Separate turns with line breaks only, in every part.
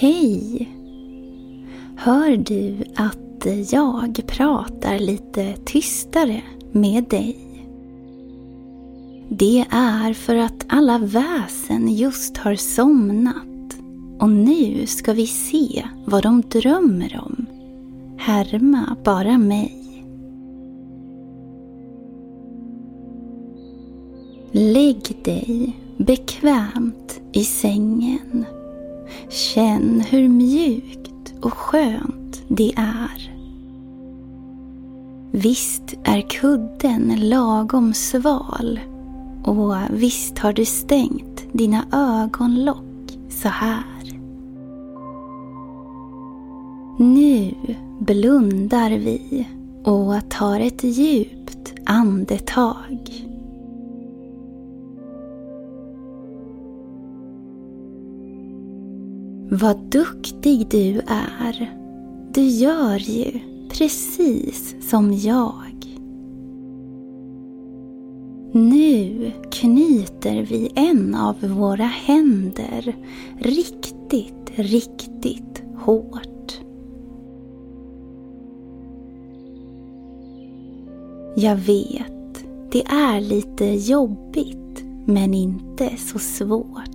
Hej! Hör du att jag pratar lite tystare med dig? Det är för att alla väsen just har somnat och nu ska vi se vad de drömmer om. Härma bara mig. Lägg dig bekvämt i sängen. Känn hur mjukt och skönt det är. Visst är kudden lagom sval och visst har du stängt dina ögonlock så här. Nu blundar vi och tar ett djupt andetag. Vad duktig du är. Du gör ju precis som jag. Nu knyter vi en av våra händer riktigt, riktigt hårt. Jag vet, det är lite jobbigt men inte så svårt.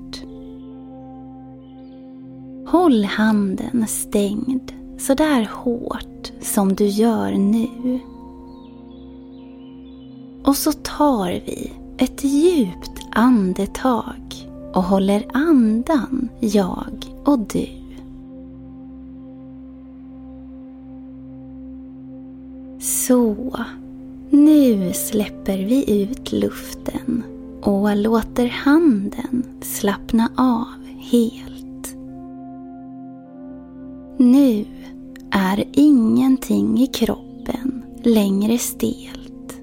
Håll handen stängd sådär hårt som du gör nu. Och så tar vi ett djupt andetag och håller andan, jag och du. Så, nu släpper vi ut luften och låter handen slappna av helt. Nu är ingenting i kroppen längre stelt.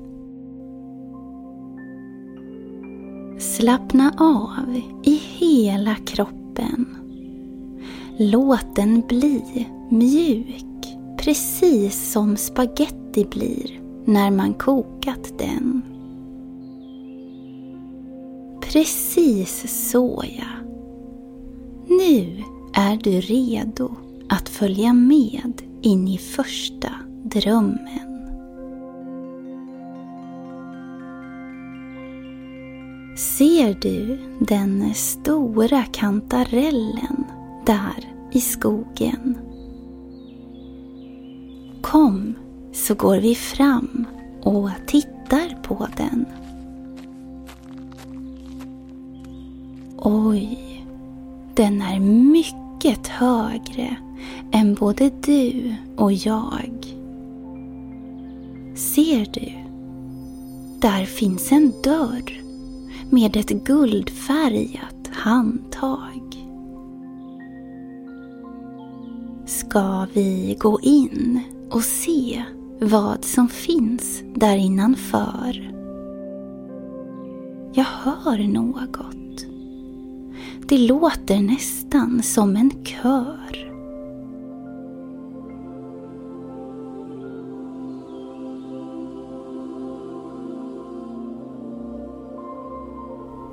Slappna av i hela kroppen. Låt den bli mjuk, precis som spaghetti blir när man kokat den. Precis så ja. Nu är du redo att följa med in i första drömmen. Ser du den stora kantarellen där i skogen? Kom så går vi fram och tittar på den. Oj, den är mycket högre än både du och jag. Ser du? Där finns en dörr med ett guldfärgat handtag. Ska vi gå in och se vad som finns där innanför? Jag hör något. Det låter nästan som en kör.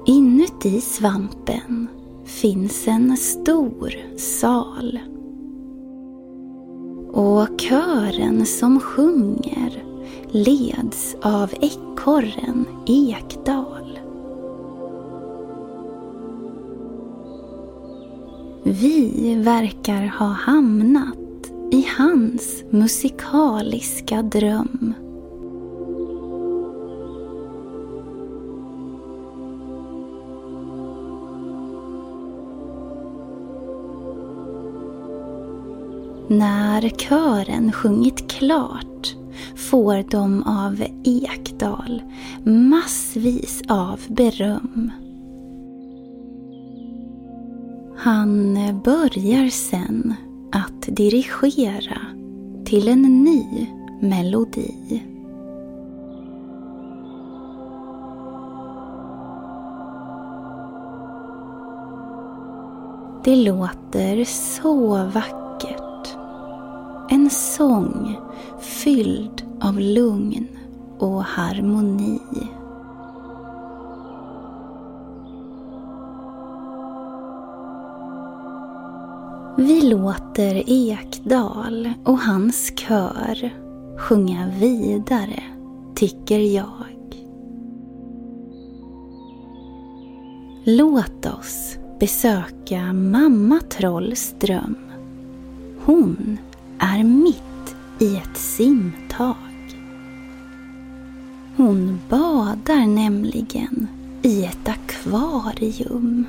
Inuti svampen finns en stor sal. Och kören som sjunger leds av ekorren Ekdal. Vi verkar ha hamnat i hans musikaliska dröm. När kören sjungit klart får de av Ekdal massvis av beröm. Han eh, börjar sen att dirigera till en ny melodi. Det låter så vackert en sång fylld av lugn och harmoni. Vi låter Ekdal och hans kör sjunga vidare, tycker jag. Låt oss besöka mamma Trolls dröm. Hon är mitt i ett simtag. Hon badar nämligen i ett akvarium.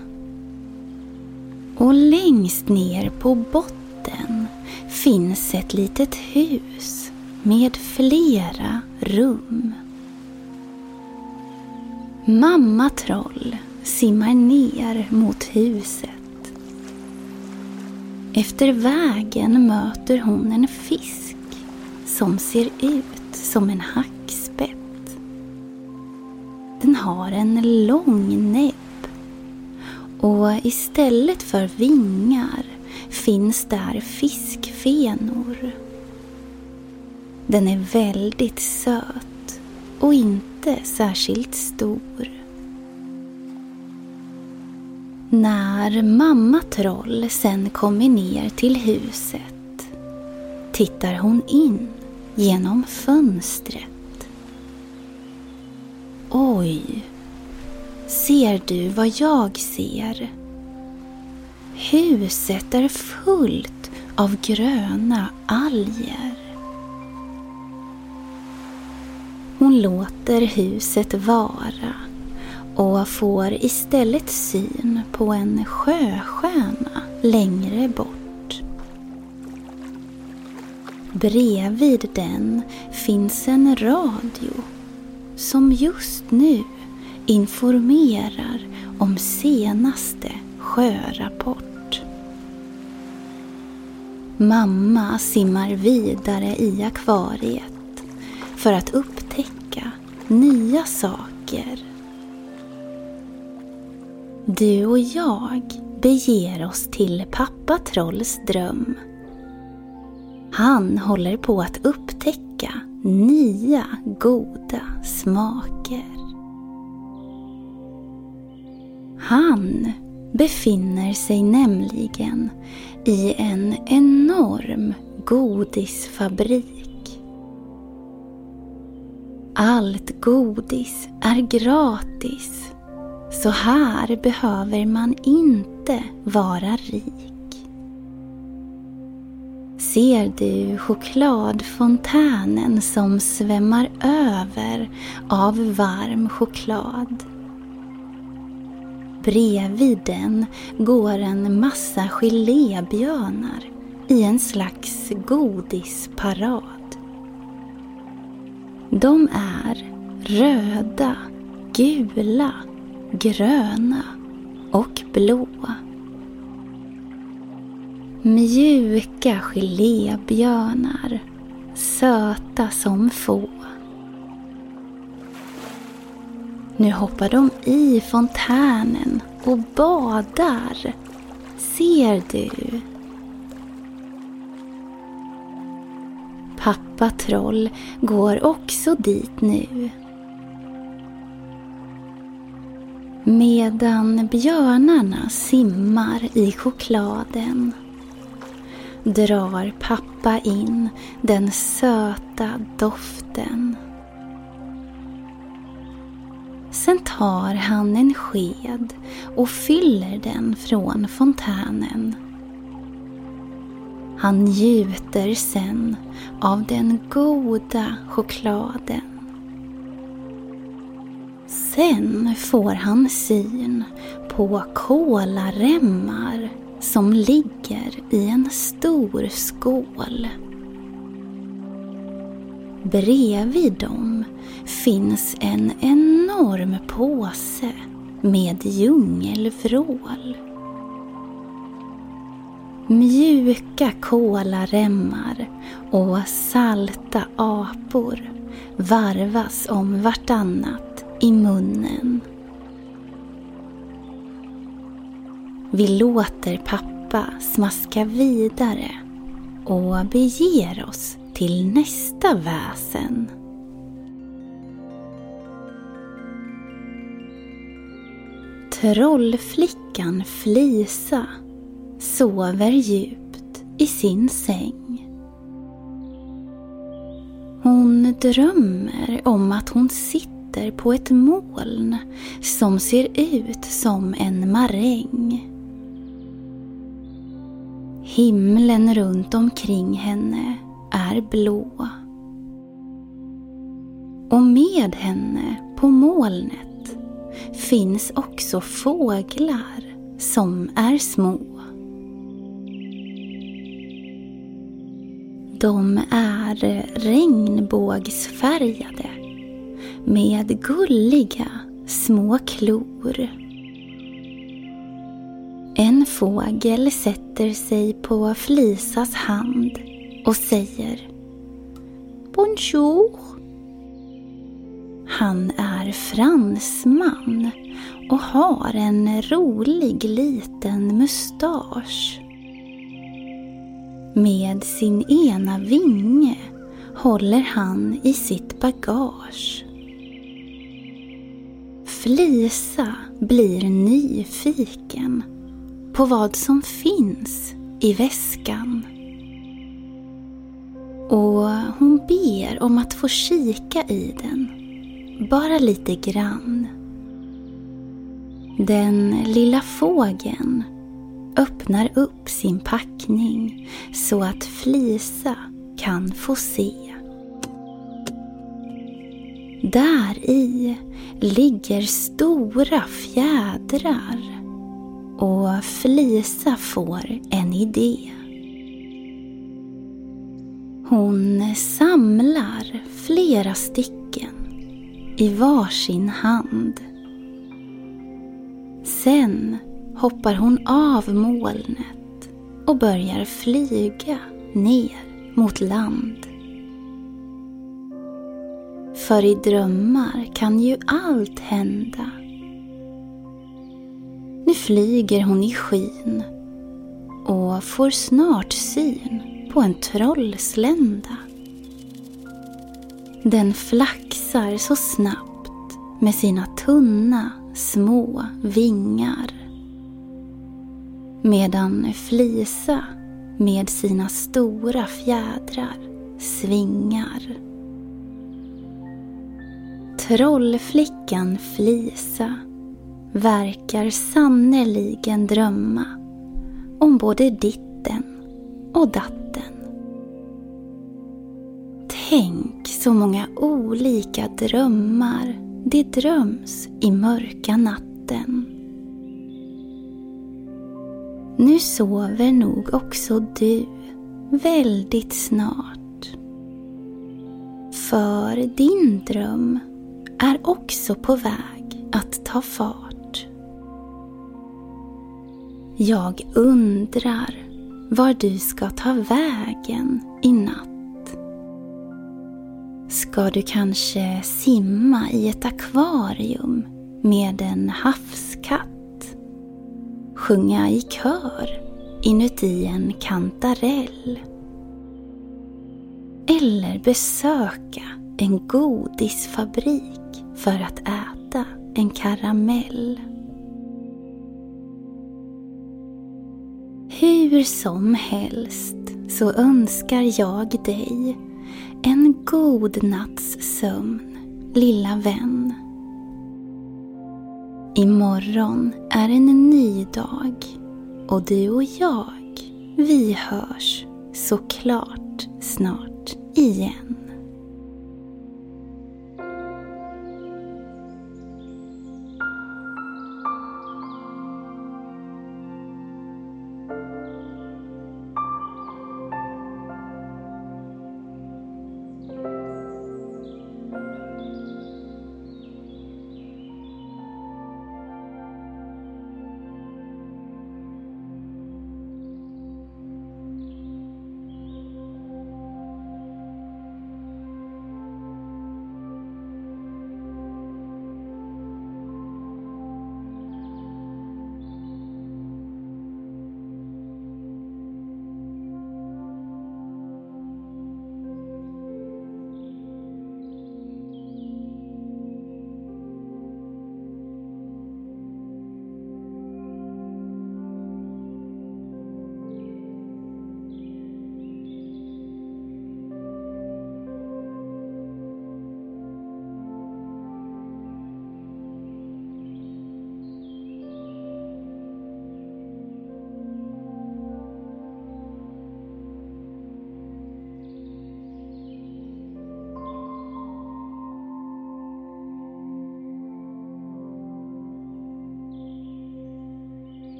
Och längst ner på botten finns ett litet hus med flera rum. Mamma Troll simmar ner mot huset. Efter vägen möter hon en fisk som ser ut som en hackspett. Den har en lång näbb och istället för vingar finns där fiskfenor. Den är väldigt söt och inte särskilt stor. När mamma Troll sen kommer ner till huset tittar hon in genom fönstret. Oj, ser du vad jag ser? Huset är fullt av gröna alger. Hon låter huset vara och får istället syn på en sjöstjärna längre bort. Bredvid den finns en radio som just nu informerar om senaste sjörapport. Mamma simmar vidare i akvariet för att upptäcka nya saker du och jag beger oss till pappa Trolls dröm. Han håller på att upptäcka nya goda smaker. Han befinner sig nämligen i en enorm godisfabrik. Allt godis är gratis så här behöver man inte vara rik. Ser du chokladfontänen som svämmar över av varm choklad? Bredvid den går en massa gelébjörnar i en slags godisparad. De är röda, gula gröna och blåa. Mjuka gelébjörnar, söta som få. Nu hoppar de i fontänen och badar. Ser du? Pappa Troll går också dit nu. Medan björnarna simmar i chokladen drar pappa in den söta doften. Sen tar han en sked och fyller den från fontänen. Han njuter sen av den goda chokladen. Sen får han syn på kolaremmar som ligger i en stor skål. Bredvid dem finns en enorm påse med djungelvrål. Mjuka kolaremmar och salta apor varvas om vartannat i munnen. Vi låter pappa smaska vidare och beger oss till nästa väsen. Trollflickan Flisa sover djupt i sin säng. Hon drömmer om att hon sitter på ett moln som ser ut som en maräng. Himlen runt omkring henne är blå. Och med henne på molnet finns också fåglar som är små. De är regnbågsfärgade med gulliga små klor. En fågel sätter sig på Flisas hand och säger Bonjour. Han är fransman och har en rolig liten mustasch. Med sin ena vinge håller han i sitt bagage. Flisa blir nyfiken på vad som finns i väskan. Och hon ber om att få kika i den, bara lite grann. Den lilla fågeln öppnar upp sin packning så att Flisa kan få se. Där i ligger stora fjädrar och Flisa får en idé. Hon samlar flera stycken i varsin hand. Sen hoppar hon av molnet och börjar flyga ner mot land. För i drömmar kan ju allt hända. Nu flyger hon i skyn och får snart syn på en trollslända. Den flaxar så snabbt med sina tunna små vingar. Medan Flisa med sina stora fjädrar svingar. Trollflickan Flisa verkar sannerligen drömma om både ditten och datten. Tänk så många olika drömmar det dröms i mörka natten. Nu sover nog också du väldigt snart. För din dröm är också på väg att ta fart. Jag undrar var du ska ta vägen i natt. Ska du kanske simma i ett akvarium med en havskatt? Sjunga i kör inuti en kantarell? Eller besöka en godisfabrik för att äta en karamell? Hur som helst så önskar jag dig en god natts sömn, lilla vän. Imorgon är en ny dag och du och jag, vi hörs såklart snart igen.